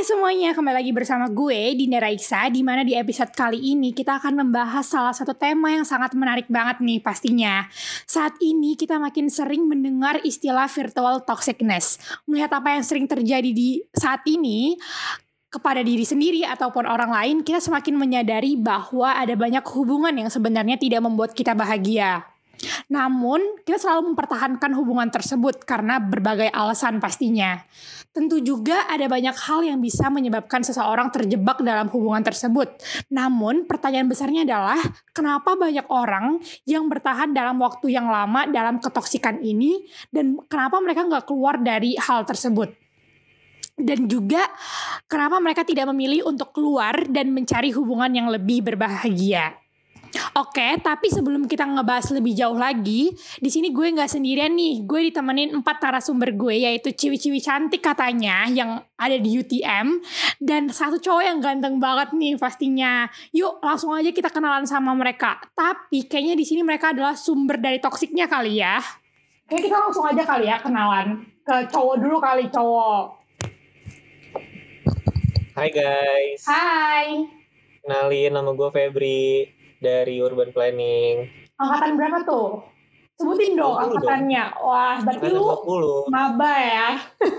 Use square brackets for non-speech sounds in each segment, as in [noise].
Hai semuanya, kembali lagi bersama gue Dinda Raiksa di mana di episode kali ini kita akan membahas salah satu tema yang sangat menarik banget nih pastinya. Saat ini kita makin sering mendengar istilah virtual toxicness. Melihat apa yang sering terjadi di saat ini, kepada diri sendiri ataupun orang lain, kita semakin menyadari bahwa ada banyak hubungan yang sebenarnya tidak membuat kita bahagia. Namun, kita selalu mempertahankan hubungan tersebut karena berbagai alasan pastinya. Tentu juga ada banyak hal yang bisa menyebabkan seseorang terjebak dalam hubungan tersebut. Namun, pertanyaan besarnya adalah, kenapa banyak orang yang bertahan dalam waktu yang lama dalam ketoksikan ini, dan kenapa mereka nggak keluar dari hal tersebut? Dan juga, kenapa mereka tidak memilih untuk keluar dan mencari hubungan yang lebih berbahagia? Oke, tapi sebelum kita ngebahas lebih jauh lagi, di sini gue nggak sendirian nih. Gue ditemenin empat narasumber gue, yaitu ciwi-ciwi cantik katanya yang ada di UTM dan satu cowok yang ganteng banget nih pastinya. Yuk, langsung aja kita kenalan sama mereka. Tapi kayaknya di sini mereka adalah sumber dari toksiknya kali ya. Oke, kita langsung aja kali ya kenalan ke cowok dulu kali cowok. Hai guys. Hai. Kenalin nama gue Febri dari Urban Planning. Angkatan berapa tuh? Sebutin dong angkatannya. Dong. Wah, berarti lu 20. maba ya.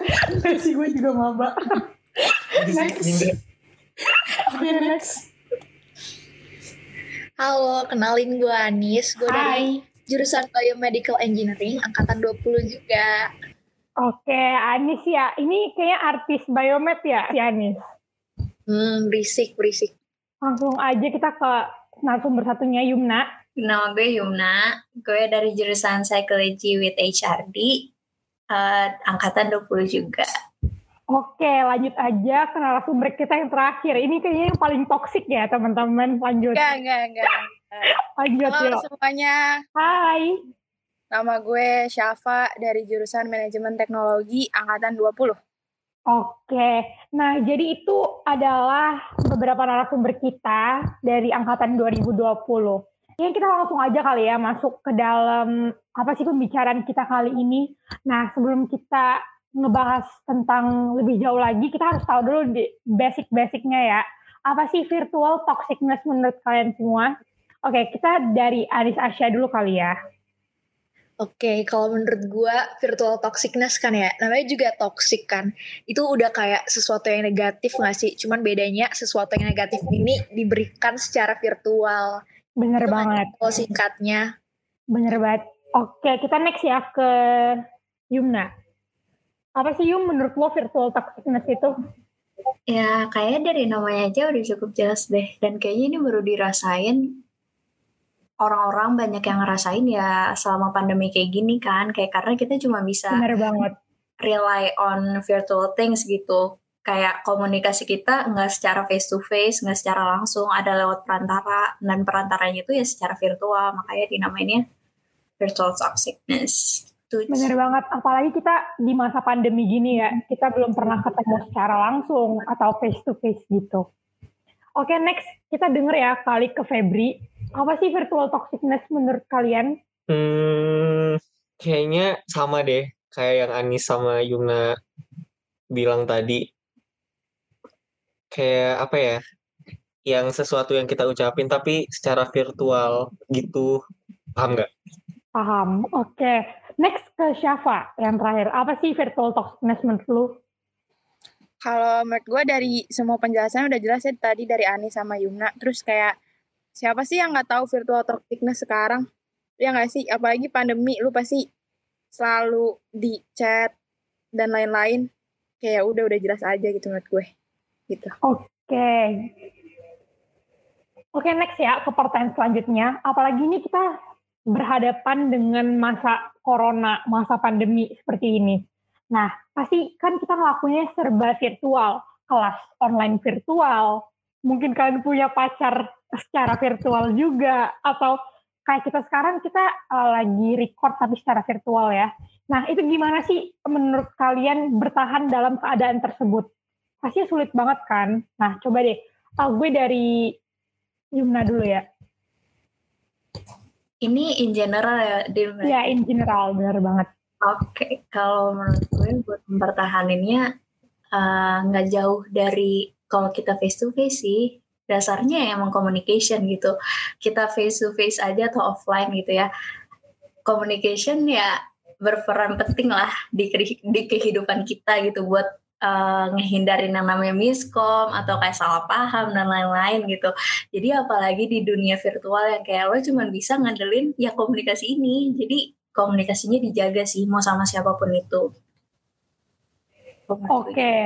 [laughs] sih gue juga maba. next. Oke, okay, next. Halo, kenalin gue Anis. Gue dari jurusan Biomedical Engineering, angkatan 20 juga. Oke, Anis ya. Ini kayaknya artis biomed ya, si Anis. Hmm, berisik, berisik. Langsung aja kita ke narasumber satunya Yumna. Nama gue Yumna, gue dari jurusan Psychology with HRD, uh, eh, angkatan 20 juga. Oke, lanjut aja ke narasumber kita yang terakhir. Ini kayaknya yang paling toksik ya, teman-teman. Lanjut. Enggak, enggak, enggak. [laughs] lanjut Halo yuk. semuanya. Hai. Nama gue Syafa dari jurusan Manajemen Teknologi angkatan 20. Oke, nah jadi itu adalah beberapa narasumber kita dari angkatan 2020. Ya kita langsung aja kali ya masuk ke dalam apa sih pembicaraan kita kali ini. Nah sebelum kita ngebahas tentang lebih jauh lagi, kita harus tahu dulu di basic-basicnya ya. Apa sih virtual toxicness menurut kalian semua? Oke, kita dari Aris Asia dulu kali ya. Oke, okay, kalau menurut gue virtual toxicness kan ya, namanya juga toxic kan. Itu udah kayak sesuatu yang negatif gak sih? Cuman bedanya sesuatu yang negatif ini diberikan secara virtual. Bener Itu kan banget. Kalau singkatnya. Bener banget. Oke, okay, kita next ya ke Yumna. Apa sih Yum menurut lo virtual toxicness itu? Ya, kayaknya dari namanya aja udah cukup jelas deh. Dan kayaknya ini baru dirasain orang-orang banyak yang ngerasain ya selama pandemi kayak gini kan. Kayak karena kita cuma bisa Bener banget. rely on virtual things gitu. Kayak komunikasi kita nggak secara face to face nggak secara langsung. Ada lewat perantara dan perantaranya itu ya secara virtual. Makanya dinamainnya virtual toxicness. Bener banget, apalagi kita di masa pandemi gini ya, kita belum pernah ketemu secara langsung atau face to face gitu. Oke, next. Kita denger ya kali ke Febri apa sih virtual toxicness menurut kalian? Hmm, kayaknya sama deh kayak yang Anis sama Yuna bilang tadi. Kayak apa ya? Yang sesuatu yang kita ucapin tapi secara virtual gitu. Paham nggak? Paham. Oke. Okay. Next ke Syafa yang terakhir. Apa sih virtual toxicness menurut lu? Kalau menurut gue dari semua penjelasan udah jelas ya tadi dari Anis sama Yuna. Terus kayak siapa sih yang nggak tahu virtual toxicness sekarang? Ya nggak sih? Apalagi pandemi, lu pasti selalu di chat dan lain-lain. Kayak udah udah jelas aja gitu menurut gue. Gitu. Oke. Okay. Oke okay, next ya ke pertanyaan selanjutnya. Apalagi ini kita berhadapan dengan masa corona, masa pandemi seperti ini. Nah, pasti kan kita ngelakuinnya serba virtual, kelas online virtual, mungkin kalian punya pacar secara virtual juga atau kayak kita sekarang kita uh, lagi record tapi secara virtual ya. Nah itu gimana sih menurut kalian bertahan dalam keadaan tersebut? Pasti sulit banget kan? Nah coba deh, uh, gue dari Yumna dulu ya. Ini in general ya, Yumna? Ya in general, benar banget. Oke, okay. kalau menurut gue buat mempertahaninnya eh, nggak jauh dari kalau kita face to face sih dasarnya ya emang communication gitu kita face to face aja atau offline gitu ya communication ya berperan penting lah di, di kehidupan kita gitu buat uh, ngehindarin yang namanya miskom atau kayak salah paham dan lain-lain gitu. Jadi apalagi di dunia virtual yang kayak lo cuma bisa ngandelin ya komunikasi ini. Jadi komunikasinya dijaga sih mau sama siapa pun itu. Oke, okay.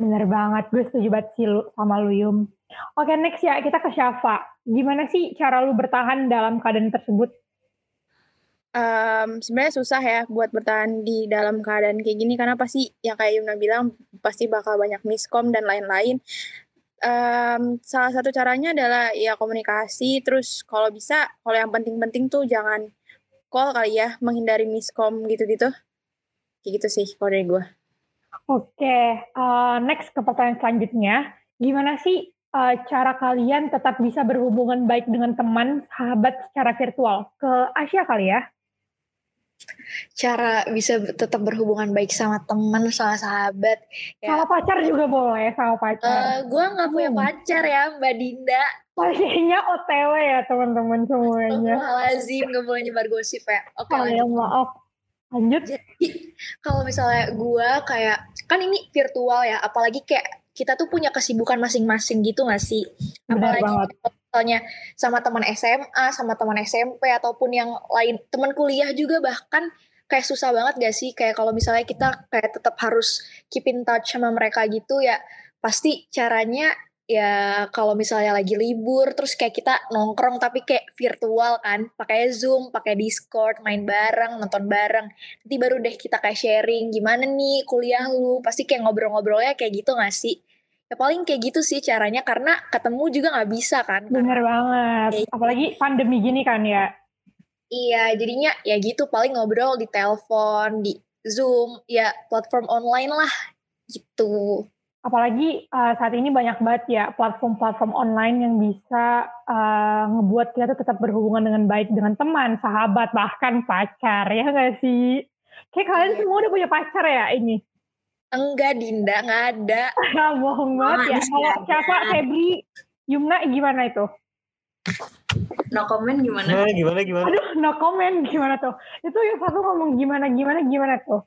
bener banget. Gue setuju banget sih sama lu Yum. Oke, okay, next ya kita ke Syafa. Gimana sih cara lu bertahan dalam keadaan tersebut? um, sebenarnya susah ya buat bertahan di dalam keadaan kayak gini karena pasti yang kayak Yuna bilang pasti bakal banyak miskom dan lain-lain. Um, salah satu caranya adalah ya komunikasi terus kalau bisa kalau yang penting-penting tuh jangan call kali ya menghindari miskom gitu-gitu kayak gitu sih kalau dari gue. Oke, okay, uh, next ke pertanyaan selanjutnya, gimana sih uh, cara kalian tetap bisa berhubungan baik dengan teman, sahabat secara virtual? Ke Asia kali ya? cara bisa tetap berhubungan baik sama teman sama sahabat ya. sama pacar juga boleh sama pacar uh, eh, gue nggak punya hmm. pacar ya mbak Dinda pastinya OTW ya teman-teman semuanya lazim gak boleh nyebar gosip ya oke okay, oh, maaf lanjut jadi kalau misalnya gue kayak kan ini virtual ya apalagi kayak kita tuh punya kesibukan masing-masing gitu gak sih? Benar apalagi banget. misalnya sama teman SMA, sama teman SMP ataupun yang lain, teman kuliah juga bahkan kayak susah banget gak sih? Kayak kalau misalnya kita kayak tetap harus keep in touch sama mereka gitu ya pasti caranya ya kalau misalnya lagi libur terus kayak kita nongkrong tapi kayak virtual kan pakai zoom pakai discord main bareng nonton bareng. Nanti baru deh kita kayak sharing gimana nih kuliah lu? Pasti kayak ngobrol-ngobrolnya kayak gitu gak sih? Ya paling kayak gitu sih caranya karena ketemu juga nggak bisa kan bener banget. kayak apalagi pandemi gini kan ya? Iya jadinya ya gitu paling ngobrol di telepon di zoom ya platform online lah gitu apalagi uh, saat ini banyak banget ya platform-platform online yang bisa uh, ngebuat kita tuh tetap berhubungan dengan baik dengan teman, sahabat, bahkan pacar ya nggak sih? Kayak kalian iya. semua udah punya pacar ya ini? Enggak, Dinda, nggak ada. [laughs] Bohong banget ya. Kalau siapa Febri, Yumna gimana itu? No comment gimana? Nah, gimana gimana? Aduh, no comment gimana tuh? Itu yang satu ngomong gimana gimana gimana tuh?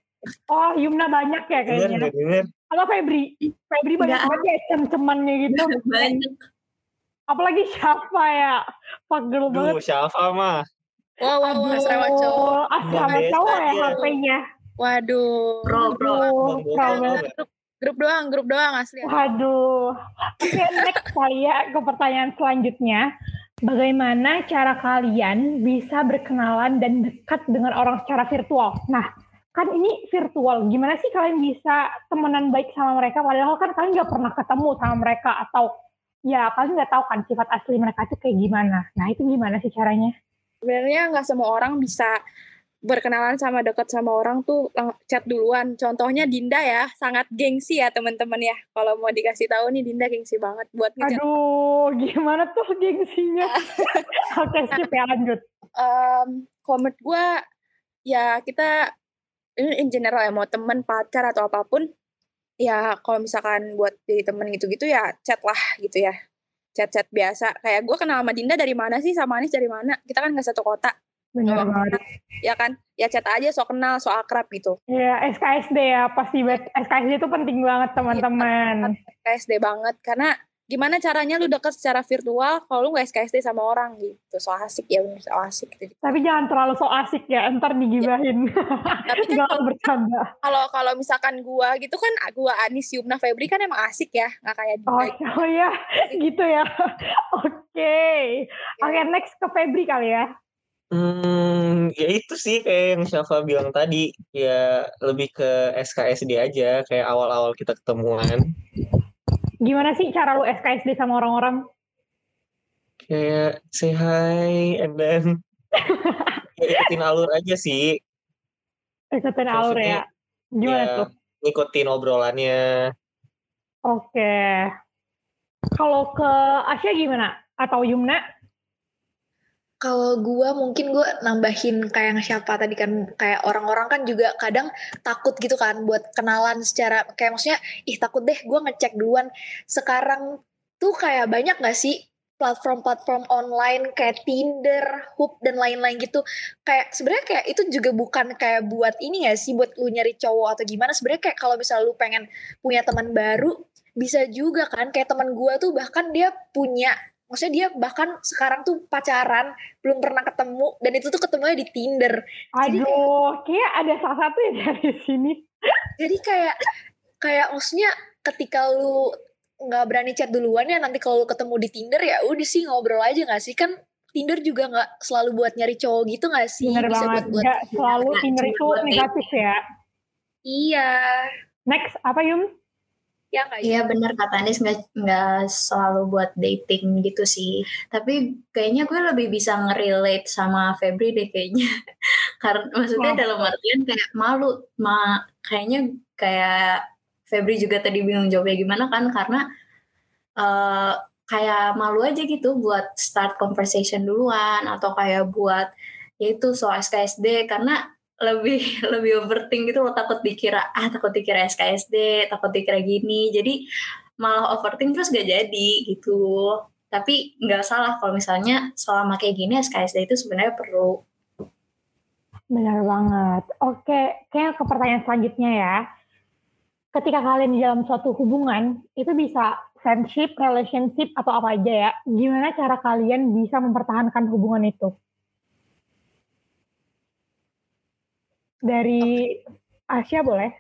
Oh, Yumna banyak ya kayaknya. Kalau Febri, Febri banyak banget ya cem-cemannya gitu. [laughs] Banyak. Apalagi siapa ya? Pak girl banget. Duh, siapa mah? Wah, wah, wah, asrama cowok. Asrama cowok ya HP-nya. Waduh. Bro, bro. Grup, grup doang, grup doang asli. Waduh. Oke, okay, [laughs] next saya ke pertanyaan selanjutnya. Bagaimana cara kalian bisa berkenalan dan dekat dengan orang secara virtual? Nah, kan ini virtual. Gimana sih kalian bisa temenan baik sama mereka? Padahal kan kalian nggak pernah ketemu sama mereka atau ya kalian nggak tahu kan sifat asli mereka itu kayak gimana. Nah itu gimana sih caranya? Sebenarnya nggak semua orang bisa berkenalan sama dekat sama orang tuh chat duluan. Contohnya Dinda ya, sangat gengsi ya teman-teman ya. Kalau mau dikasih tahu nih Dinda gengsi banget buat ngechat. Aduh, gimana tuh gengsinya? [laughs] Oke, skip ya lanjut. Um, comment gue ya kita in general ya mau teman pacar atau apa pun ya kalau misalkan buat jadi temen gitu-gitu ya chat lah gitu ya chat-chat biasa kayak gue kenal sama Dinda dari mana sih sama Anis dari mana kita kan nggak satu kota Benar banget. Ya kan? Ya chat aja so kenal, so akrab gitu. Iya, SKSD ya pasti. SKSD itu penting banget teman-teman. Ya, SKSD banget karena gimana caranya lu deket secara virtual kalau lu gak SKSD sama orang gitu so asik ya bener so asik gitu. tapi jangan terlalu so asik ya ntar digibahin ya. tapi kan [laughs] kalau bercanda kalau kalau misalkan gua gitu kan gua Anis Yumna Febri kan emang asik ya nggak kayak dia oh, gitu. oh ya gitu ya [laughs] oke okay. oke okay, next ke Febri kali ya Hmm, ya itu sih kayak yang Syafa bilang tadi, ya lebih ke SKSD aja, kayak awal-awal kita ketemuan. Gimana sih cara lu SKSD sama orang-orang? Kayak say hi and then [laughs] ikutin alur aja sih. Ikutin alur ya? Gimana ya, tuh? Ngikutin obrolannya. Oke. Kalau ke Asia gimana? Atau Yumna? Kalau gue mungkin gue nambahin kayak siapa tadi kan kayak orang-orang kan juga kadang takut gitu kan buat kenalan secara kayak maksudnya ih takut deh gue ngecek duluan. Sekarang tuh kayak banyak gak sih platform-platform online kayak Tinder, Hoop dan lain-lain gitu. Kayak sebenarnya kayak itu juga bukan kayak buat ini ya sih buat lu nyari cowok atau gimana. Sebenarnya kayak kalau misalnya lu pengen punya teman baru bisa juga kan kayak teman gua tuh bahkan dia punya maksudnya dia bahkan sekarang tuh pacaran belum pernah ketemu dan itu tuh ketemunya di Tinder Jadi kayak- Aduh, kayak ada salah satu ya [laughs] dari sini. jadi kayak kayak maksudnya ketika lu nggak berani chat duluan ya nanti kalau lu ketemu di Tinder ya udah sih ngobrol aja nggak sih kan Tinder juga nggak selalu buat nyari cowok gitu nggak sih Bener bisa banget. buat buat Nggak selalu Tinder itu negatif ya. iya Next, apa Yum? Ya nggak Iya bener kata Anis nggak nggak selalu buat dating gitu sih. Tapi kayaknya gue lebih bisa ngerelate sama Febri deh kayaknya. [laughs] Karena maksudnya Wah. dalam artian kayak malu, ma kayaknya kayak Febri juga tadi bingung jawabnya gimana kan karena eh kayak malu aja gitu buat start conversation duluan atau kayak buat yaitu soal SKSD karena lebih [laughs] lebih overthink gitu loh takut dikira ah takut dikira SKSD takut dikira gini jadi malah overthink terus gak jadi gitu tapi nggak salah kalau misalnya selama kayak gini SKSD itu sebenarnya perlu Benar banget. Oke, kayak ke pertanyaan selanjutnya ya. Ketika kalian di dalam suatu hubungan, itu bisa friendship, relationship, atau apa aja ya. Gimana cara kalian bisa mempertahankan hubungan itu? Dari Asia boleh?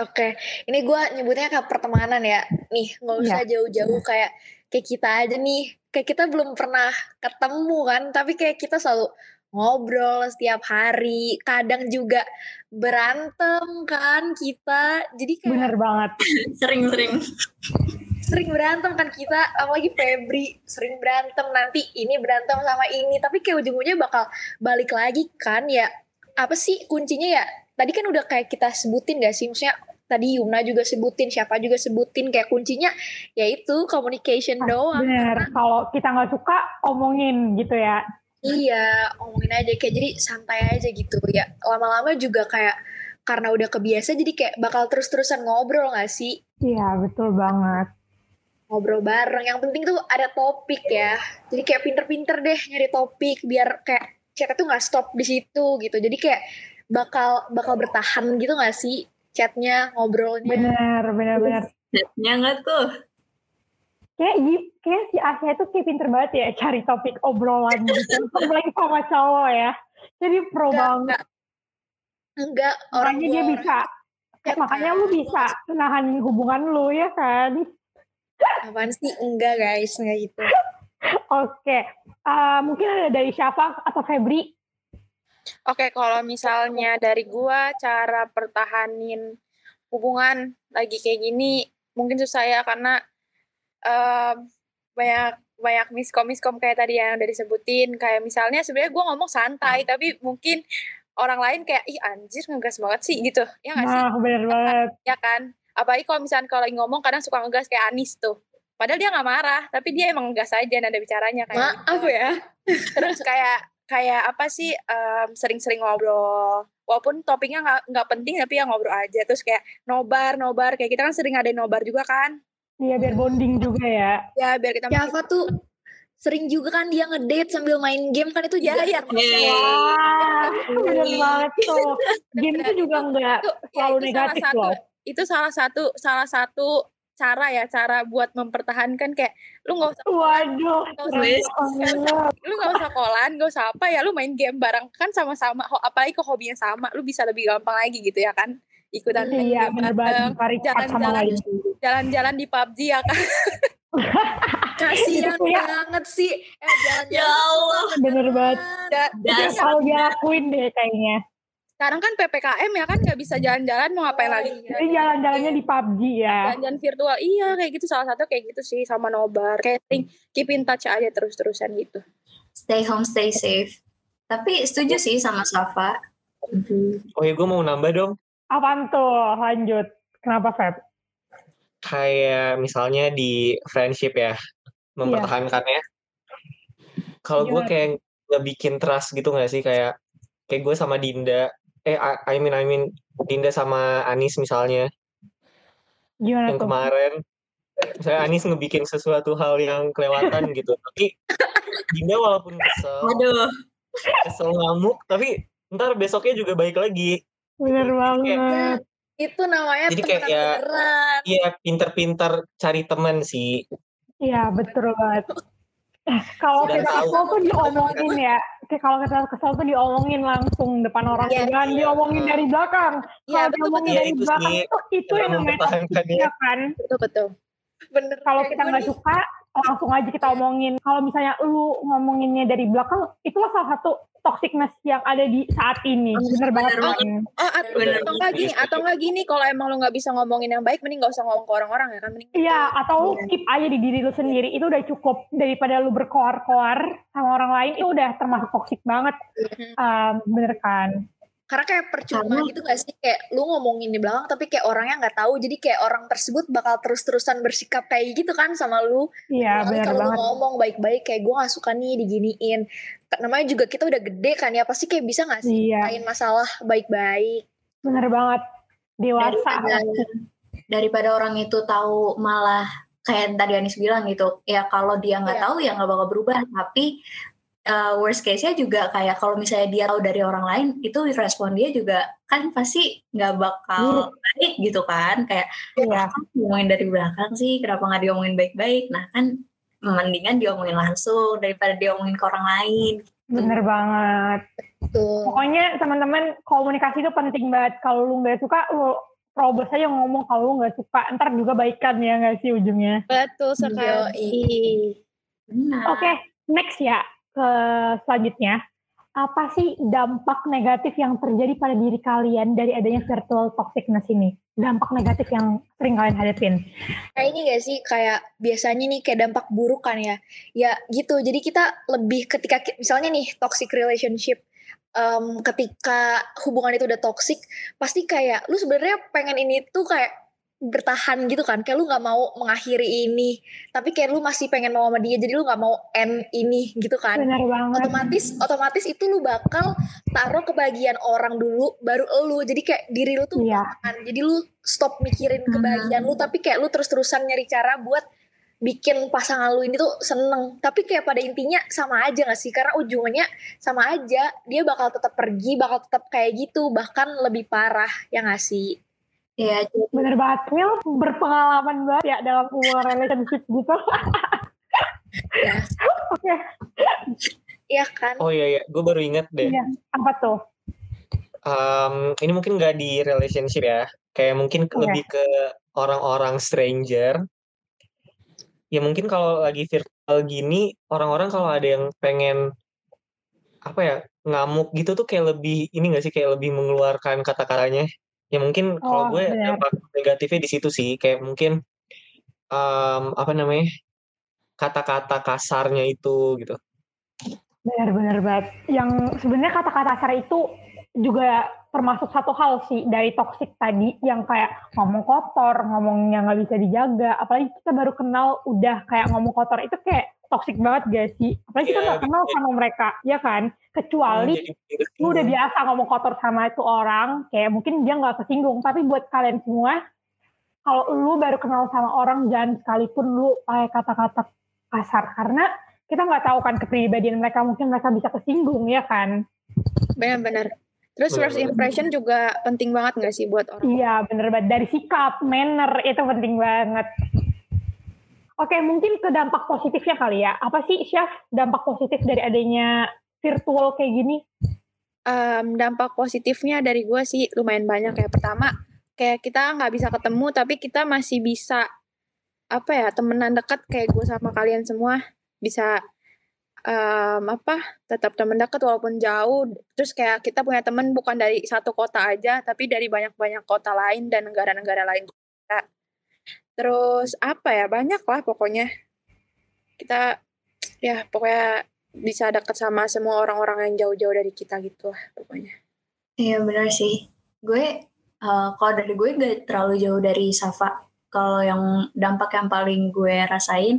Oke, ini gue nyebutnya kayak pertemanan ya. Nih, nggak usah jauh-jauh kayak kayak kita aja nih. Kayak kita belum pernah ketemu kan, tapi kayak kita selalu ngobrol setiap hari. Kadang juga berantem kan kita. Jadi kayak Benar banget. sering-sering sering berantem kan kita. Apalagi Febri sering berantem. Nanti ini berantem sama ini. Tapi kayak ujung-ujungnya bakal balik lagi kan ya. Apa sih kuncinya ya? Tadi kan udah kayak kita sebutin gak sih? Maksudnya tadi Yumna juga sebutin, siapa juga sebutin kayak kuncinya yaitu communication doang. Benar. Kalau kita nggak suka, omongin gitu ya. Iya, omongin aja kayak jadi santai aja gitu ya. Lama-lama juga kayak karena udah kebiasa jadi kayak bakal terus-terusan ngobrol gak sih? Iya, betul banget. Ngobrol bareng. Yang penting tuh ada topik ya. Jadi kayak pinter-pinter deh nyari topik biar kayak chatnya tuh nggak stop di situ gitu. Jadi kayak bakal bakal bertahan gitu gak sih chatnya, ngobrolnya. Benar, benar, benar. chatnya nggak tuh Kayak, kayak si Asia itu kayak pinter banget ya cari topik obrolan gitu. [laughs] Apalagi sama cowok ya. Jadi pro Enggak, banget. enggak. Enggak, orang Makanya dia orang- bisa. Ya, makanya lu bisa nahan hubungan lu ya kan. Apaan sih? Enggak guys, enggak gitu. [laughs] Oke. Eh, mungkin ada dari Syafa atau Febri. Oke, kalau misalnya dari gua cara pertahanin hubungan lagi kayak gini mungkin susah ya karena em, banyak banyak miskom miskom kayak tadi yang udah disebutin kayak misalnya sebenarnya gua ngomong santai tapi mungkin orang lain kayak ih anjir ngegas banget sih gitu ya nggak sih Nah, bener banget. ya kan apalagi kalau misalnya kalau lagi ngomong kadang suka ngegas kayak Anis tuh padahal dia nggak marah tapi dia emang ngegas aja nada bicaranya kayak Maaf gitu. ya. terus kayak kayak apa sih em, sering-sering ngobrol walaupun topiknya nggak nggak penting tapi ya ngobrol aja terus kayak nobar nobar kayak kita kan sering ada nobar juga kan Iya, biar bonding juga ya. ya biar kita Java tuh sering juga kan dia ngedate sambil main game kan itu ya juga ya bener banget tuh. Game itu juga nggak itu, ya, selalu itu salah negatif satu loh. itu salah satu salah satu cara ya cara buat mempertahankan kayak lu nggak usah Waduh, Nggak usah- nggak usah- lu nggak usah kolan nggak usah apa ya lu main game bareng kan sama-sama apalagi ke hobinya sama lu bisa lebih gampang lagi gitu ya kan ikutan main Iya, game bareng, jalan-jalan jalan-jalan di PUBG ya kan [laughs] kasihan ya. banget sih. Eh jalan-jalan. Ya Allah. Bener banget. Da- Das- Kalau dia lakuin deh kayaknya. Sekarang kan ppkm ya kan nggak bisa jalan-jalan mau ngapain lagi iya. Jadi jalan-jalannya di PUBG ya. jalan-jalan virtual iya kayak gitu salah satu kayak gitu sih sama nobar kayak keep in touch aja terus-terusan gitu stay home stay safe tapi setuju sih sama Safa Oh ya gue mau nambah dong. Apaan tuh? Lanjut. Kenapa, Feb? Kayak misalnya di friendship ya. Mempertahankannya. Kalau gue Gimana? kayak ngebikin trust gitu gak sih kayak kayak gue sama Dinda eh I I mean I mean Dinda sama Anis misalnya Gimana yang tuh? kemarin saya Anis ngebikin sesuatu hal yang kelewatan gitu tapi Dinda walaupun kesel Waduh. kesel ngamuk tapi ntar besoknya juga baik lagi Bener banget. Itu namanya Jadi kayak ya- iya pinter-pinter cari teman sih Iya betul banget. Eh, Kalau kita kesel tuh diomongin ya. Kayak Kalau kita kesel tuh diomongin langsung depan orang. Iya, Jangan iya. diomongin dari belakang. Iya, Kalau betul, diomongin dari Iya, itu belakang sih. tuh itu Cara yang namanya ya. ya kan. Betul betul. Bener. Kalau kita nggak suka langsung aja kita omongin. Kalau misalnya lu ngomonginnya dari belakang, itulah salah satu toxicness yang ada di saat ini. Bener banget bener kan. Oh, at- Bener. atau enggak gini, atau enggak gini kalau emang lu nggak bisa ngomongin yang baik, mending nggak usah ngomong ke orang-orang ya kan, mending Iya, atau lu keep aja di diri lu sendiri. Itu udah cukup daripada lu berkoar-koar sama orang lain. Itu udah termasuk toxic banget. Um, bener kan? Karena kayak percuma Karena- gitu gak sih kayak lu ngomongin di belakang tapi kayak orangnya nggak tahu jadi kayak orang tersebut bakal terus-terusan bersikap kayak gitu kan sama lu. Iya, bener kalau lu ngomong baik-baik kayak gue gak suka nih diginiin. Namanya juga kita udah gede kan ya pasti kayak bisa gak sih Iya, masalah baik-baik. bener banget. Dewasa. daripada daripada orang itu tahu malah kayak tadi Anis bilang gitu ya kalau dia nggak Iya. tahu ya nggak bakal berubah tapi uh, worst case-nya juga kayak kalau misalnya dia tahu dari orang lain itu respon dia juga kan pasti nggak bakal baik gitu kan kayak Iya, "Kok ngomongin dari belakang sih kenapa nggak diomongin baik-baik nah kan mendingan diomongin langsung daripada diomongin ke orang lain bener banget. Tuh. Pokoknya teman-teman komunikasi itu penting banget. Kalau lu nggak suka, lu terobos aja ngomong kalau lu nggak suka. Ntar juga baikan ya nggak sih ujungnya. betul sekali. Oke, next ya ke selanjutnya. Apa sih dampak negatif yang terjadi pada diri kalian dari adanya virtual toxicness ini? Dampak negatif yang sering kalian hadapin. Kayak ini gak sih kayak biasanya nih kayak dampak buruk kan ya. Ya gitu. Jadi kita lebih ketika misalnya nih toxic relationship em, ketika hubungan itu udah toxic pasti kayak lu sebenarnya pengen ini tuh kayak bertahan gitu kan. Kayak lu nggak mau mengakhiri ini tapi kayak lu masih pengen mau sama dia jadi lu nggak mau end ini gitu kan. Benar banget. otomatis otomatis itu lu bakal taruh kebahagiaan orang dulu baru lu jadi kayak diri lu tuh Iya, kan jadi lu stop mikirin Hmm. kebahagiaan lu tapi kayak lu terus-terusan nyari cara buat bikin pasangan lu ini tuh seneng. Tapi kayak pada intinya sama aja gak sih? Karena ujungnya sama aja dia bakal tetap pergi bakal tetap kayak gitu. Bahkan lebih parah ya gak sih ya jadi bener banget. Mil berpengalaman banget ya dalam hubungan relationship gitu. [laughs] ya Oke, iya kan oh iya iya gue baru inget deh Iya. apa tuh? Em, ini mungkin nggak di relationship ya kayak mungkin ke- Oke. lebih ke orang-orang stranger ya mungkin kalau lagi virtual gini orang-orang kalau ada yang pengen apa ya ngamuk gitu tuh kayak lebih ini gak sih kayak lebih mengeluarkan kata-katanya ya mungkin Oh, kalau gue benar. dampak negatifnya di situ sih kayak mungkin em, apa namanya kata-kata kasarnya itu gitu Benar-benar banget. Yang sebenarnya kata-kata kasar itu juga termasuk satu hal sih dari toxic tadi yang kayak ngomong kotor, ngomongnya nggak bisa dijaga. Apalagi kita baru kenal udah kayak ngomong kotor itu kayak toxic banget gak sih? Apalagi kita Iya, nggak kenal betul. sama mereka, ya kan? Kecuali gitu. lu udah biasa ngomong kotor sama itu orang, kayak mungkin dia nggak kesinggung. Tapi buat kalian semua, kalau lu baru kenal sama orang, jangan sekalipun lu pakai kata-kata kasar. Karena kita nggak tahu kan kepribadian mereka, mungkin mereka bisa kesinggung, ya kan? Benar-benar. Terus first impression juga penting banget gak sih buat orang? Iya, bener banget. Dari sikap, manner, itu penting banget. Oke, mungkin ke dampak positifnya kali ya. Apa sih, Chef, dampak positif dari adanya virtual kayak gini? Em, dampak positifnya dari gue sih lumayan banyak ya. Pertama, kayak kita nggak bisa ketemu tapi kita masih bisa apa ya temenan dekat kayak gue sama kalian semua bisa em, apa tetap temen dekat walaupun jauh terus kayak kita punya temen bukan dari satu kota aja tapi dari banyak-banyak kota lain dan negara-negara lain juga. Terus apa ya banyak lah pokoknya kita ya pokoknya bisa dekat sama semua orang-orang yang jauh-jauh dari kita gitu lah pokoknya Iya benar sih. Gue eh, kalau dari gue gak terlalu jauh dari Safa. Kalau yang dampak yang paling gue rasain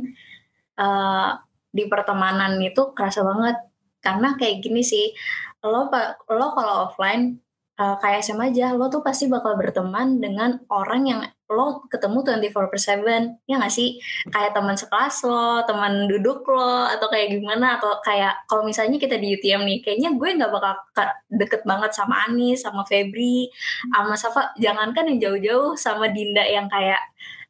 eh, di pertemanan itu kerasa banget karena kayak gini sih lo lo kalau offline uh, kayak SMA aja lo tuh pasti bakal berteman dengan orang yang lo ketemu 24 per 7 ya gak sih? Kayak teman sekelas lo teman duduk lo atau kayak gimana atau kayak kalau misalnya kita di UTM nih kayaknya gue nggak bakal deket banget sama Anis sama Febri sama Safa. Jangankan yang jauh-jauh sama Dinda yang kayak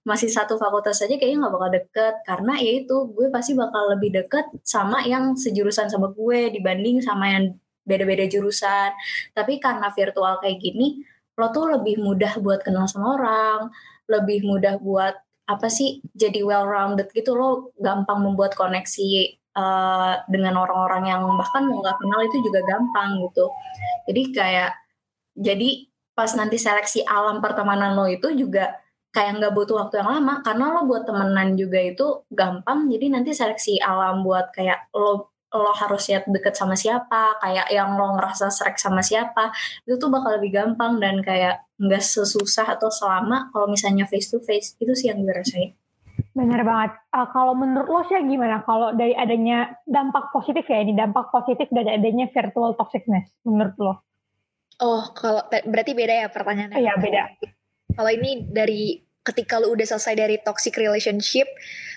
masih satu fakultas saja kayaknya nggak bakal deket. Karena ya itu gue pasti bakal lebih deket sama yang sejurusan sama gue dibanding sama yang beda-beda jurusan. Tapi karena virtual kayak gini lo tuh lebih mudah buat kenal sama orang lebih mudah buat apa sih jadi well rounded gitu. Lo gampang membuat koneksi uh, dengan orang-orang yang bahkan mau nggak kenal itu juga gampang gitu. Jadi kayak jadi pas nanti seleksi alam pertemanan lo itu juga kayak nggak butuh waktu yang lama karena lo buat temenan juga itu gampang. Jadi nanti seleksi alam buat kayak lo lo harus siap deket sama siapa, kayak yang lo ngerasa serak sama siapa, itu tuh bakal lebih gampang dan kayak nggak sesusah atau selama kalau misalnya face to face itu sih yang gue rasain. Bener banget. Uh, kalau menurut lo sih gimana? Kalau dari adanya dampak positif ya ini dampak positif dari adanya virtual toxicness menurut lo? Oh, kalau berarti beda ya pertanyaannya? Iya beda. Kalau ini dari ketika lu udah selesai dari toxic relationship,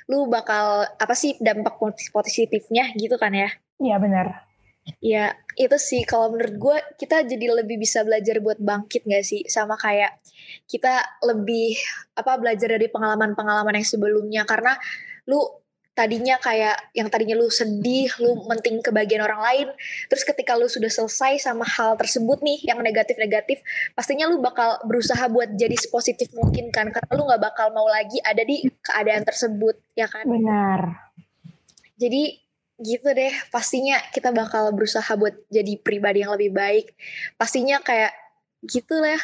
lu bakal apa sih dampak positifnya gitu kan ya? Iya benar. Ya itu sih kalau menurut gue kita jadi lebih bisa belajar buat bangkit gak sih sama kayak kita lebih apa belajar dari pengalaman-pengalaman yang sebelumnya karena lu tadinya kayak yang tadinya lu sedih, lu menting kebahagiaan orang lain, terus ketika lu sudah selesai sama hal tersebut nih yang negatif-negatif, pastinya lu bakal berusaha buat jadi sepositif mungkin kan, karena lu nggak bakal mau lagi ada di keadaan tersebut, ya kan? Benar. Jadi gitu deh, pastinya kita bakal berusaha buat jadi pribadi yang lebih baik. Pastinya kayak gitu lah.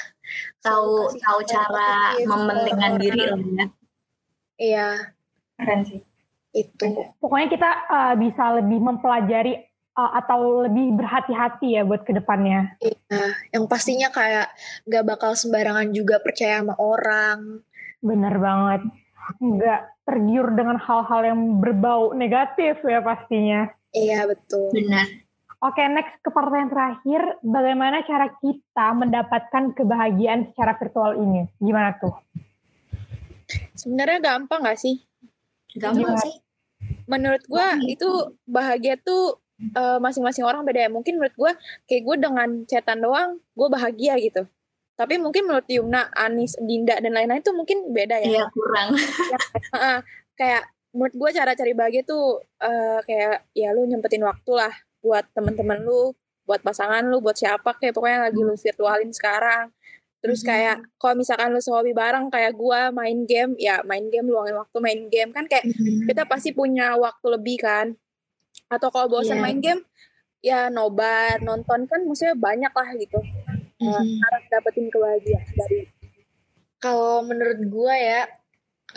Tahu tahu cara mementingkan diri lah ya. Iya. Keren sih itu pokoknya kita uh, bisa lebih mempelajari uh, atau lebih berhati-hati ya buat ke depannya. Iya yang pastinya kayak gak bakal sembarangan juga percaya sama orang. Bener banget. Nggak tergiur dengan hal-hal yang berbau negatif ya pastinya. Iya betul. Benar. Oke, next ke pertanyaan terakhir, bagaimana cara kita mendapatkan kebahagiaan secara virtual ini? Gimana tuh? Sebenarnya gampang gak sih? Gampang Gimana? sih menurut gue itu bahagia tuh uh, masing-masing orang beda ya mungkin menurut gue kayak gue dengan cetan doang gue bahagia gitu tapi mungkin menurut Yumna, Anis, Dinda dan lain-lain itu mungkin beda ya. Iya kurang. [laughs] ya, uh, kayak menurut gue cara cari bahagia tuh uh, kayak ya lu nyempetin waktu lah buat temen-temen lu, buat pasangan lu, buat siapa kayak pokoknya lagi lu virtualin sekarang. Terus hmm. kayak kalau misalkan lu sehobi bareng kayak gua main game, ya main game luangin waktu main game kan kayak hmm. kita pasti punya waktu lebih kan. Atau kalau bosan yeah. main game ya nobar, nonton kan maksudnya banyak lah gitu. Mm -hmm. Harus dapetin kebahagiaan dari kalau menurut gua ya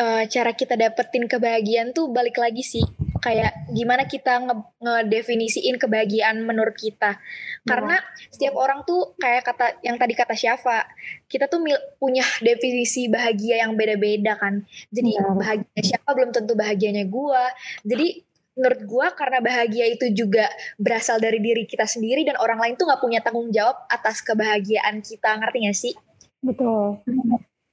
uh, cara kita dapetin kebahagiaan tuh balik lagi sih kayak gimana kita nge ngedefinisiin kebahagiaan menurut kita. Karena setiap orang tuh kayak kata yang tadi kata Syafa kita tuh punya definisi bahagia yang beda-beda kan. Jadi ya. bahagia siapa belum tentu bahagianya gua. Jadi menurut gua karena bahagia itu juga berasal dari diri kita sendiri dan orang lain tuh nggak punya tanggung jawab atas kebahagiaan kita. Ngerti gak sih? Betul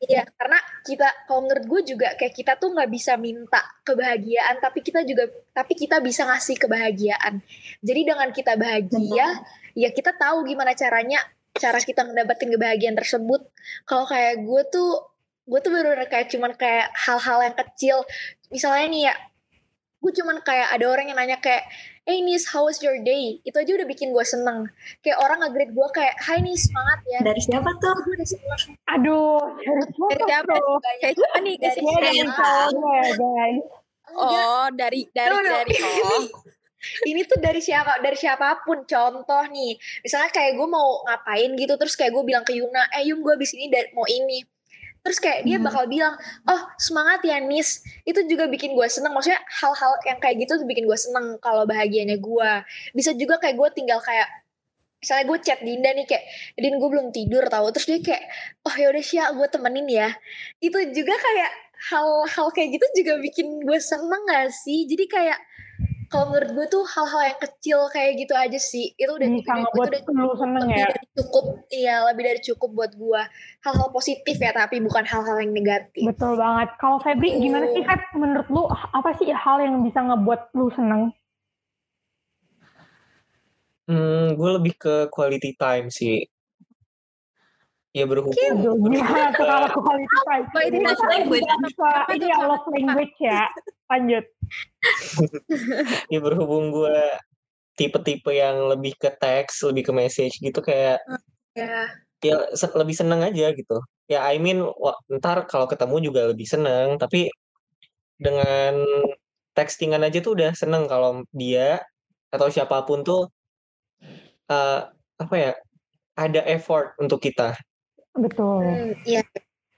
Iya, karena kita kalau menurut gue juga kayak kita tuh nggak bisa minta kebahagiaan, tapi kita juga tapi kita bisa ngasih kebahagiaan. Jadi dengan kita bahagia, ya kita tahu gimana caranya cara kita mendapatkan kebahagiaan tersebut. Kalau kayak gue tuh gue tuh baru kayak cuman kayak hal-hal yang kecil. Misalnya nih ya, gue cuman kayak ada orang yang nanya kayak hey Nis, how was your day? Itu aja udah bikin gue seneng. Kayak orang nge-greet gue kayak, hai Nis, semangat ya. Dari siapa tuh? Aduh, dari siapa, dari siapa tuh? Kayak siapa nih? Dari siapa? Oh, dari, dari, no, no. dari, [laughs] oh. ini tuh dari siapa dari siapa pun contoh nih misalnya kayak gue mau ngapain gitu terus kayak gue bilang ke Yuna eh Yum gue abis ini mau ini terus kayak dia hmm. bakal bilang oh semangat ya Nis. Itu juga bikin gue seneng. Maksudnya hal-hal yang kayak gitu tuh bikin gue seneng kalau bahagianya gue bisa juga kayak gue tinggal kayak misalnya gue chat Dinda nih kayak Din gue belum tidur tau. Terus dia kayak oh yaudah sih gue temenin ya. Itu juga kayak hal-hal kayak gitu juga bikin gue seneng gak sih? Jadi kayak kalau menurut gue tuh hal-hal yang kecil kayak gitu aja sih itu udah Bisa itu ngebuat udah lu seneng lebih ya. dari cukup iya lebih dari cukup buat gue hal-hal positif ya tapi bukan hal-hal yang negatif Betul banget. Kalau Febri gimana sih Feb? Menurut lu apa sih hal yang bisa ngebuat lu seneng? Hmm, gue lebih ke quality time sih. Ya berhubung gimana tuh kalau quality time? Quality Ini love kan language. ini ya love language ya. [laughs] Lanjut. [laughs] ya berhubung gue tipe-tipe yang lebih ke teks, lebih ke message gitu kayak ya ya se- lebih seneng aja gitu. Ya I mean wah, ntar kalau ketemu juga lebih seneng, tapi dengan textingan aja tuh udah seneng kalau dia atau siapa pun tuh eh, apa ya ada effort untuk kita. Betul. Hmm, iya.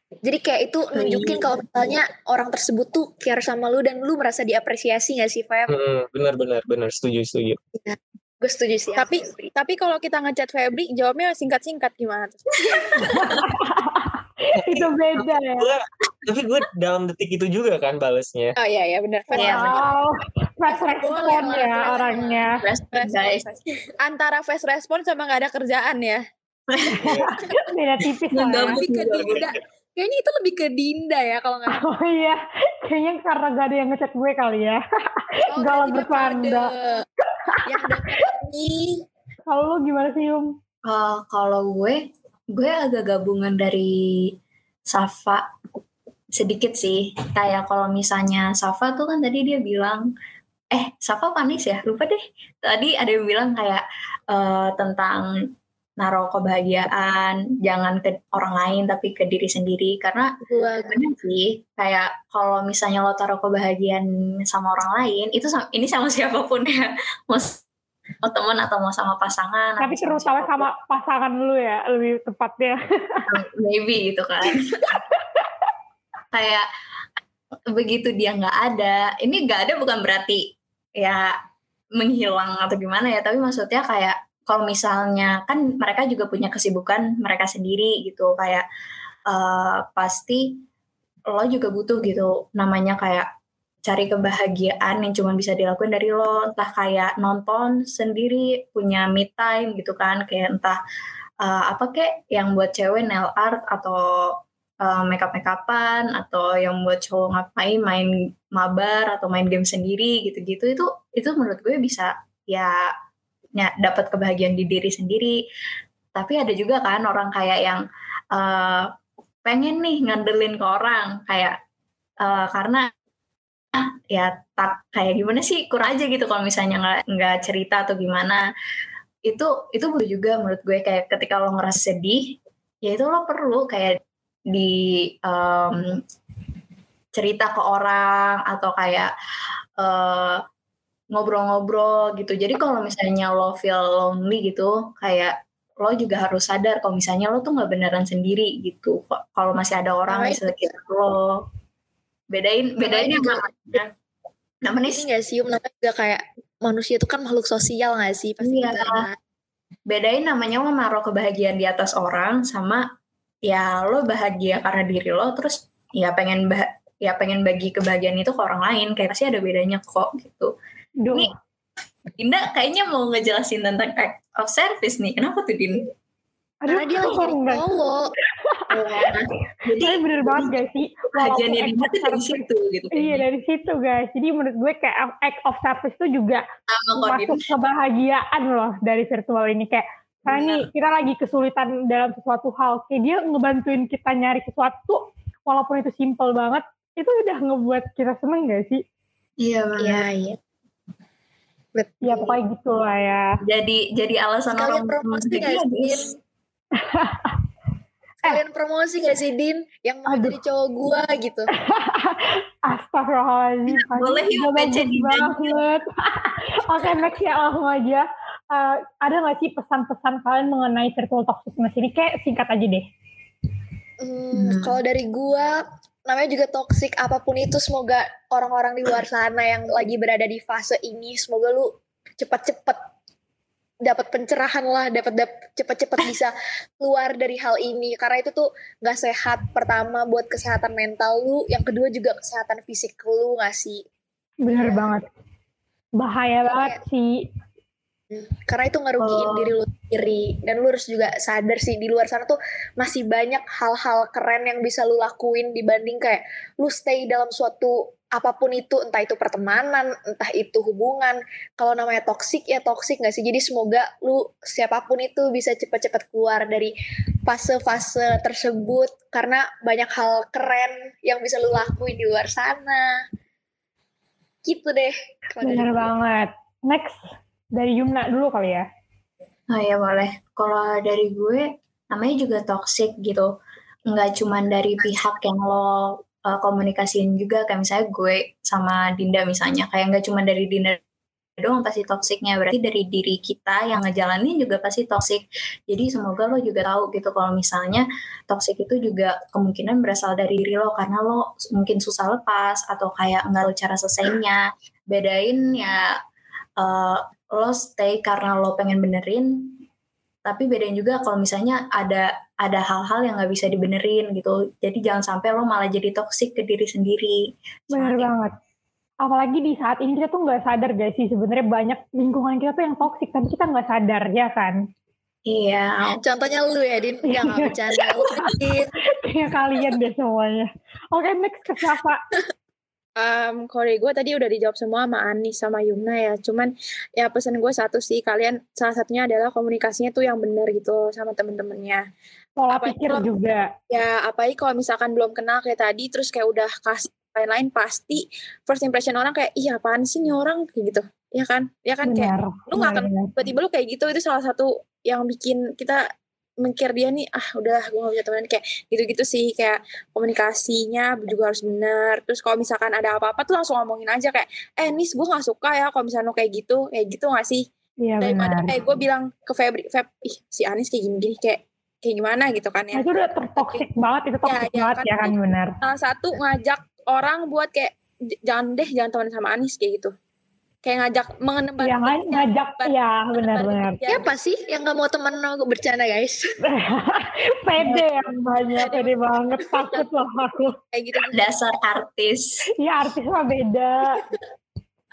Jadi kayak itu nunjukin kalau misalnya orang tersebut tuh care sama lu dan lu merasa diapresiasi gak sih, Feb? Hmm, benar benar benar setuju setuju. Gue setuju sih. Tapi Febri. tapi kalau kita ngechat Febri jawabnya singkat-singkat gimana tuh? [laughs] Itu beda ya. Gua- tapi gue dalam detik itu juga kan balesnya. Oh iya iya benar. Iya. Wow. Fast respon Boleh, ya orangnya. Respect guys. Antara fast respon sama nggak ada kerjaan ya. [laughs] Beda tipis lah ya. Kayaknya itu lebih ke Dinda ya kalau nggak Oh iya, kayaknya karena gak ada yang ngechat gue kali ya. Oh, Galau berarti bercanda. Yang ini. Kalau lu gimana sih Yum? Eh, kalau gue, gue agak gabungan dari Safa sedikit sih. Kayak kalau misalnya Safa tuh kan tadi dia bilang, eh Safa panis ya, lupa deh. Tadi ada yang bilang kayak eh, tentang naruh kebahagiaan, jangan ke orang lain tapi ke diri sendiri. Karena Gua bener sih, kayak kalau misalnya lo taruh kebahagiaan sama orang lain, itu sama, ini sama [laughs] siapa pun ya. Mau mau teman atau mau sama pasangan Tapi terutama siapa pun. sama pasangan lu ya, lebih tepatnya. [laughs] maybe gitu kan [laughs] kayak begitu dia nggak ada ini nggak ada bukan berarti ya menghilang atau gimana ya tapi maksudnya kayak kalau misalnya kan mereka juga punya kesibukan mereka sendiri gitu kayak eh, pasti lo juga butuh gitu namanya kayak cari kebahagiaan yang cuma bisa dilakuin dari lo entah kayak nonton sendiri punya me time gitu kan kayak entah eh, apa kek yang buat cewek nail art atau uh, makeup makeupan atau yang buat cowok ngapain main mabar atau main game sendiri gitu-gitu itu itu menurut gue bisa ya dapat kebahagiaan di diri sendiri. Tapi ada juga kan orang kayak yang uh, pengen nih ngandelin ke orang kayak uh, karena ya tak kayak gimana sih kurang aja gitu kalau misalnya nggak nggak cerita atau gimana. Itu itu butuh juga menurut gue kayak ketika lo ngerasa sedih ya itu lo perlu kayak di em, cerita ke orang atau kayak eh, ngobrol-ngobrol gitu. Jadi kalau misalnya lo feel lonely gitu kayak lo juga harus sadar kalau misalnya lo tuh nggak beneran sendiri gitu. Kalau masih ada orang di Namanya sekitar lo. Bedain bedain Namanya yang namanya namanya ini gak sih, namanya juga kayak manusia itu kan makhluk sosial gak sih? Pasti Iya. kita bedain namanya lo naruh kebahagiaan di atas orang sama ya lo bahagia karena diri lo terus ya pengen bah ya pengen bagi kebahagiaan itu ke orang lain. Kayak pasti ada bedanya kok gitu Duh, Nih. Dinda kayaknya mau ngejelasin tentang act of service nih kenapa tuh Din? aduh, Karena dia lagi cowok. [laughs] Jadi Tapi bener banget guys sih. Walaupun Dinda tuh dari situ gitu Iya kayaknya. dari situ guys. Jadi menurut gue kayak act of service itu juga sama Din. masuk kebahagiaan loh dari virtual ini kayak karena nih kita lagi kesulitan dalam sesuatu hal kayak dia ngebantuin kita nyari sesuatu walaupun itu simple banget itu udah ngebuat kita seneng gak sih Iya banget. Iya, iya. Betul. ya pokoknya gitu lah ya Jadi jadi alasan Sekalian orang promosi gak sih. Din? Kalian promosi gak sih, Din? Yang mau jadi cowok gua gitu. [laughs] Astagfirullahaladzim [laughs] Boleh yuk, bagus di banget [laughs] Oke next ya langsung aja Eh, Ada gak sih pesan-pesan kalian mengenai virtual toxicness ini Kayak singkat aja deh Hmm, Hmm. Kalau dari gua, namanya juga toxic apa pun itu. Semoga orang-orang di luar sana yang lagi berada di fase ini, semoga lu cepat-cepat dapat pencerahan lah, dapat dap- cepat-cepat [laughs] bisa keluar dari hal ini. Karena itu tuh nggak sehat. Pertama buat kesehatan mental lu, yang kedua juga kesehatan fisik lu nggak sih? Bener banget Bahaya banget sih. Karena itu ngerugiin Oh. diri lu sendiri. Dan lu harus juga sadar sih di luar sana tuh masih banyak hal-hal keren yang bisa lu lakuin dibanding kayak lu stay dalam suatu apa pun itu, entah itu pertemanan, entah itu hubungan. Kalau namanya toxic ya toxic gak sih? Jadi semoga lu siapa pun itu bisa cepat-cepat keluar dari fase-fase tersebut karena banyak hal keren yang bisa lu lakuin di luar sana. Gitu deh. Bener banget. Next, dari Yumna dulu kali ya. Oh ya boleh. Kalau dari gue, namanya juga toxic gitu. Nggak cuman dari pihak yang lo uh, komunikasiin juga, kayak misalnya gue sama Dinda misalnya. Kayak nggak cuman dari Dinda doang pasti toksiknya. Berarti dari diri kita yang ngejalanin juga pasti toxic. Jadi semoga lo juga tahu gitu kalau misalnya toxic itu juga kemungkinan berasal dari diri lo. Karena lo mungkin susah lepas atau kayak nggak tahu cara selesainya. Bedain ya uh, lo stay karena lo pengen benerin tapi bedain juga kalau misalnya ada ada hal-hal yang nggak bisa dibenerin gitu jadi jangan sampai lo malah jadi toksik ke diri sendiri Soalnya- banget. Apalagi di saat ini kita tuh nggak sadar guys sih sebenarnya banyak lingkungan kita tuh yang toksik tapi kita nggak sadar ya kan. iya Contohnya lu ya, Din. Enggak, enggak bercanda. Lu. [laughs] Kayak kalian deh semuanya. Oke next ke siapa? Um, dari gue tadi udah dijawab semua sama Anis sama Yumna ya. Cuman ya pesan gue satu sih kalian salah satunya adalah komunikasinya tuh yang benar gitu sama temen-temennya. Pola Apa pikir itu? juga. Ya apalagi kalau misalkan belum kenal kayak tadi terus kayak udah kasih lain-lain pasti first impression orang kayak iya apaan sih nih orang kayak gitu. Ya kan? Ya kan kayak Benar. lu nggak akan benar, benar. tiba-tiba lu kayak gitu itu salah satu yang bikin kita mikir dia nih ah udah gue gak bisa temenan kayak gitu-gitu sih kayak komunikasinya juga harus bener. Terus kalau misalkan ada apa-apa tuh langsung ngomongin aja kayak eh nis gue gak suka ya kalau misalnya kayak gitu. Kayak gitu gak sih? Iya daripada benar. kayak gue bilang ke Febri Feb ih si Anis kayak gini-gini kayak kayak gimana? Gitu kan Nah, ya itu udah tertoksik banget, itu toksik ya, banget kan. ya kan benar. salah satu ngajak orang buat kayak "J- jangan deh jangan temenan sama Anis kayak gitu kayak ngajak mengenembar Yang nga- ngajak ya benar-benar. Siapa sih yang gak mau temen gue bercanda, guys? [laughs] pede yang banyak, pede banget takut loh aku. kayak gitu dasar artis Ya artis mah beda.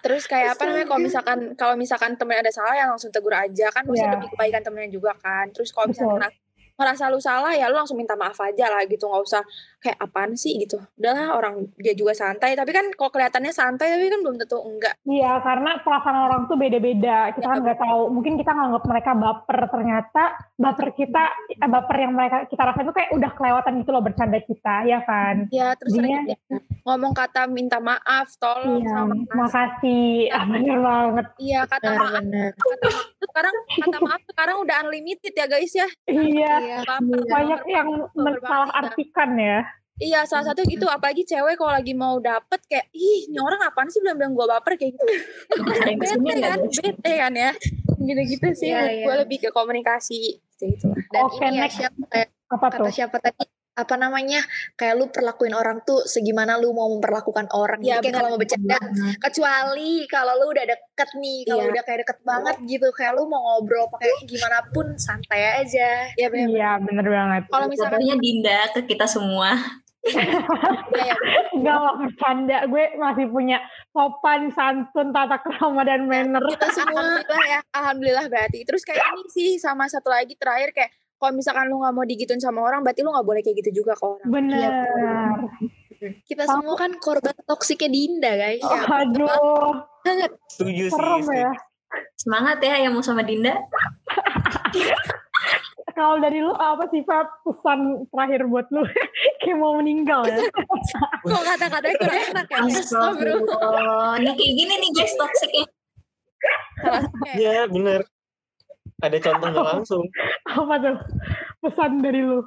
Terus kayak apa namanya kalau misalkan kalau misalkan temen ada salah ya langsung tegur aja kan maksudnya Iya. demi kebaikan temennya juga kan. Terus kalau misalkan ngerasa lu salah ya lu langsung minta maaf aja lah gitu nggak usah kayak apaan sih gitu. Udahlah orang dia juga santai tapi kan kalau kelihatannya santai tapi kan belum tentu enggak. Iya, karena perasaan orang tuh beda-beda. Kita kan nggak tahu. Mungkin kita nganggap mereka baper, ternyata baper kita, eh, baper yang mereka kita rasain tuh kayak udah kelewatan gitu loh bercanda kita, ya kan? Ya terus Jadinya- sering ngomong kata minta maaf, tolong Iya, sama kasih. makasih. Ah, [laughs] bener banget. Iya kata maaf. Kata maaf sekarang kata maaf sekarang udah unlimited ya guys ya. Iya, Iya. Baper, banyak baper, yang baper salah artikan ya. Iya, salah satu gitu. Apalagi cewek kalau lagi mau dapet kayak, ih, ini orang apaan sih bilang-bilang gue baper kayak gitu. Bete kan, bete kan ya. Gitu-gitu sih. Iya, menurut iya. Gue lebih ke komunikasi. Gitu lah. Dan Oke, ini ya, siapa, kayak Apa kata tuh? siapa tadi? Apa namanya? Kayak lu perlakuin orang tuh segimana lu mau memperlakukan orang. Iya, Jadi kayak kalau mau bercanda, kecuali kalau lu udah deket nih, kalau Iya. udah kayak deket banget gitu, kayak lu mau ngobrol pakai gimana pun santai aja. Iya, bener. Iya, bener banget. Kalau misalkan Pokoknya Dinda ke kita semua iya, iya, Enggak lah, bercanda. Gue masih punya sopan, santun, tata krama, dan manner. kita semua [laughs] alhamdulillah ya. Alhamdulillah berarti. Terus kayak ini sih sama satu lagi terakhir kayak kalau misalkan lu nggak mau digituin sama orang, berarti lu nggak boleh kayak gitu juga ke orang. Bener. Kita Kamu- semua kan korban toksiknya Dinda, guys. Oh, aduh, Setuju sih. ya. semangat ya yang mau sama Dinda [laughs] Kalau dari lu apa sih, Pak, pesan terakhir buat lu? [laughs] Kayak mau meninggal ya? [laughs] Kok kata-katanya kurang enak ya? Astagfirullah. Ini kayak gini nih guys toksiknya. Iya, bener. Ada contohnya langsung. [laughs] apa tuh pesan dari lu?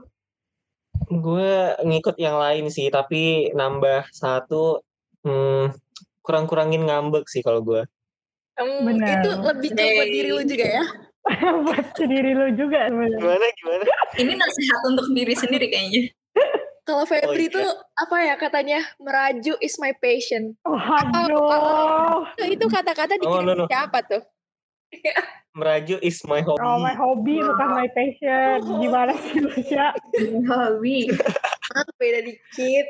Gue ngikut yang lain sih, tapi nambah satu, hmm, kurang-kurangin ngambek sih kalau gue. Benar. itu lebih ke buat diri lu juga ya. [laughs] buat diri lu juga sebenarnya. Gimana, gimana? Ini nasihat untuk diri sendiri kayaknya [laughs] Kalau iya. Febri tuh apa ya katanya meraju is my passion. Waduh, Nah, itu kata-kata Oh, dikirim no, no. siapa tuh? Meraju is my hobby. oh my hobby bukan my passion. Gimana sih lu, Sya? Hobi Ah, beda dikit.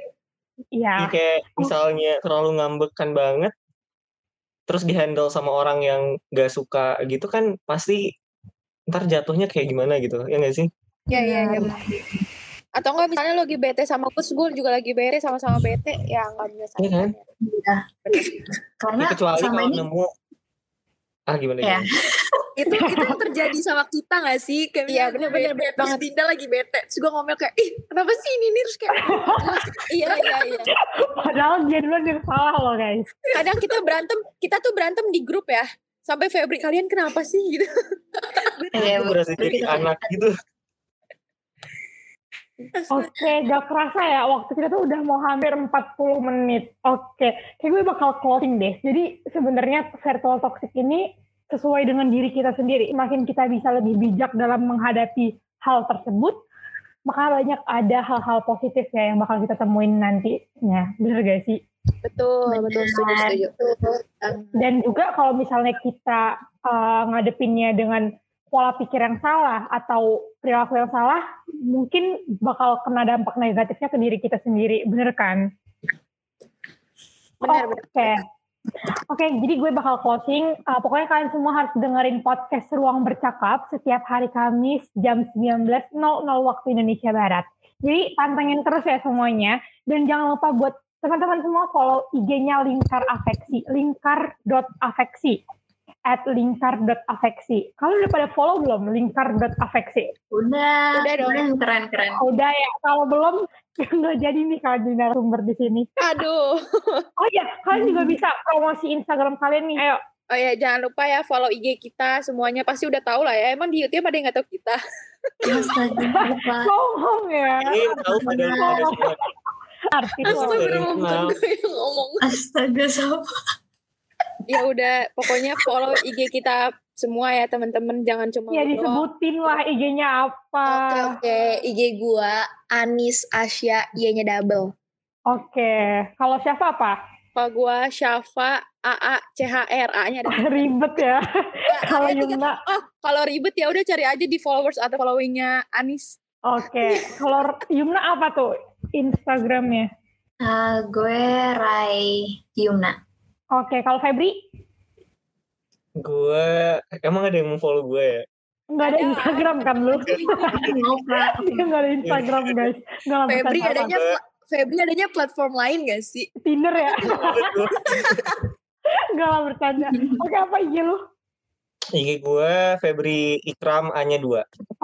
Iya, Iya, kayak misalnya terlalu ngambekkan banget, terus dihandle sama orang yang gak suka gitu kan pasti ntar jatuhnya kayak gimana gitu ya gak sih Iya iya iya. Atau enggak misalnya lo lagi bete sama Gus, gue juga lagi bete sama-sama bete, ya nggak bisa. Iya kan? Iya. Karena Ya, kecuali sama kalau ini nemu ah gimana Ya. [laughs] itu itu yang terjadi sama kita gak sih? Kayak Iya, bener, bener, bete, banget. Dinda lagi bete. Terus gue ngomel kayak, ih kenapa sih ini nih? Terus kayak, [laughs] Iya iya iya. Padahal dia duluan yang salah loh guys. Kadang kita berantem, kita tuh berantem di grup ya. Sampai Febri kalian kenapa sih gitu? Iya, berasa jadi anak gitu Oke, gak kerasa ya waktu kita tuh udah mau hampir 40 menit. Oke, kayak gue bakal closing deh. Jadi sebenarnya virtual toxic ini sesuai dengan diri kita sendiri. Makin kita bisa lebih bijak dalam menghadapi hal tersebut, maka banyak ada hal-hal positif ya yang bakal kita temuin nantinya. Bener gak sih? Betul, betul setuju setuju. Dan juga kalau misalnya kita uh, ngadepinnya dengan pola pikir yang salah atau perilaku yang salah, mungkin bakal kena dampak negatifnya ke diri kita sendiri, bener kan? Benar, Oke. Oke, jadi gue bakal closing. Uh, pokoknya kalian semua harus dengerin podcast Ruang Bercakap setiap hari Kamis jam 19.00 waktu Indonesia Barat. Jadi pantengin terus ya semuanya. Dan jangan lupa buat teman-teman semua follow IG-nya Lingkar Afeksi. Lingkar.afeksi. At lingkar.afeksi. Kalian udah pada follow belum? Lingkar.afeksi. Udah, Udah dong. keren keren. Udah ya, kalau belum [laughs] nggak jadi nih kalian jadi narasumber di sini. Aduh. [laughs] Oh iya, kalian juga bisa promosi Instagram kalian nih. Ayo, Oh ya, jangan lupa ya follow IG kita semuanya pasti udah tahu lah ya. Emang di YouTube ada yang nggak tahu kita? Astaga, lupa. ngomong ya. ini [laughs] tahu pada Astaga. gue yang ngomong. Astaga, siapa? Ya udah, pokoknya follow IG kita semua ya teman-teman. Jangan cuma Ya doang. disebutin lah IG-nya apa. Oke oke, IG gua Anis Asya Y-nya double. Oke, kalau siapa apa? Apa gua Syafa AA CHR A-nya ada. [laughs] Ribet ya. Kalau. Yumna, Oh, kalau ribet ya udah cari aja di followers atau followingnya Anis. oke. Kalau Yumna apa tuh Instagramnya? Ah, gue Rai Yumna. Oke, kalau Febri? gue emang ada yang mau follow gue ya Nggak ada. Instagram kan lu? Lupa. [laughs] Dia nggak ada Instagram guys. Febri bukan adanya Febri adanya platform lain gak sih? Tinder ya? [laughs] Nggak lah bercanda. Oke, apa IG lu? IG gue Febri Ikram A nya 2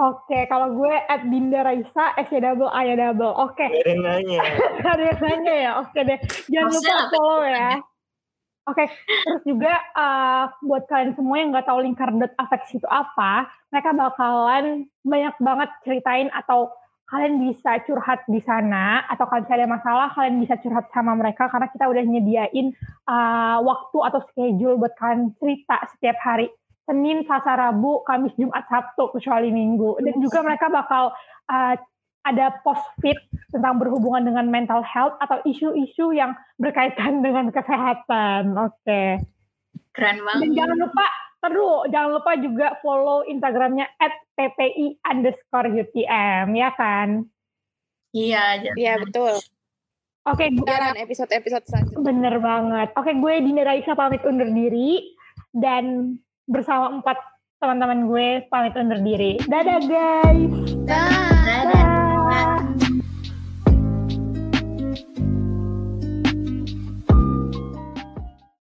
Oke, kalau gue at Dinda Raisa, S ya double, A ya double. Oke, Gak ada yang nanya ada yang nanya ya. Oke deh, jangan Maksudnya lupa follow ya. Oke, terus juga uh, buat kalian semua yang nggak tahu lingkar.afeksi itu apa, mereka bakalan banyak banget ceritain atau kalian bisa curhat di sana atau kalau ada masalah kalian bisa curhat sama mereka karena kita udah nyediain uh, waktu atau schedule buat kalian cerita setiap hari. Senin, Selasa, Rabu, Kamis, Jumat, Sabtu kecuali Minggu. Dan juga mereka bakal uh, ada post fit tentang berhubungan dengan mental health atau isu-isu yang berkaitan dengan kesehatan. Oke. Keren Dan banget. jangan lupa Terus jangan lupa juga follow Instagramnya at ppi underscore UTM, ya kan? Iya. Iya betul. Oke, gue Siaran episode-episode selanjutnya. bener banget. Oke, gue Dinda Raisa pamit undur diri dan bersama empat teman-teman gue pamit undur diri. Dadah guys. Dah.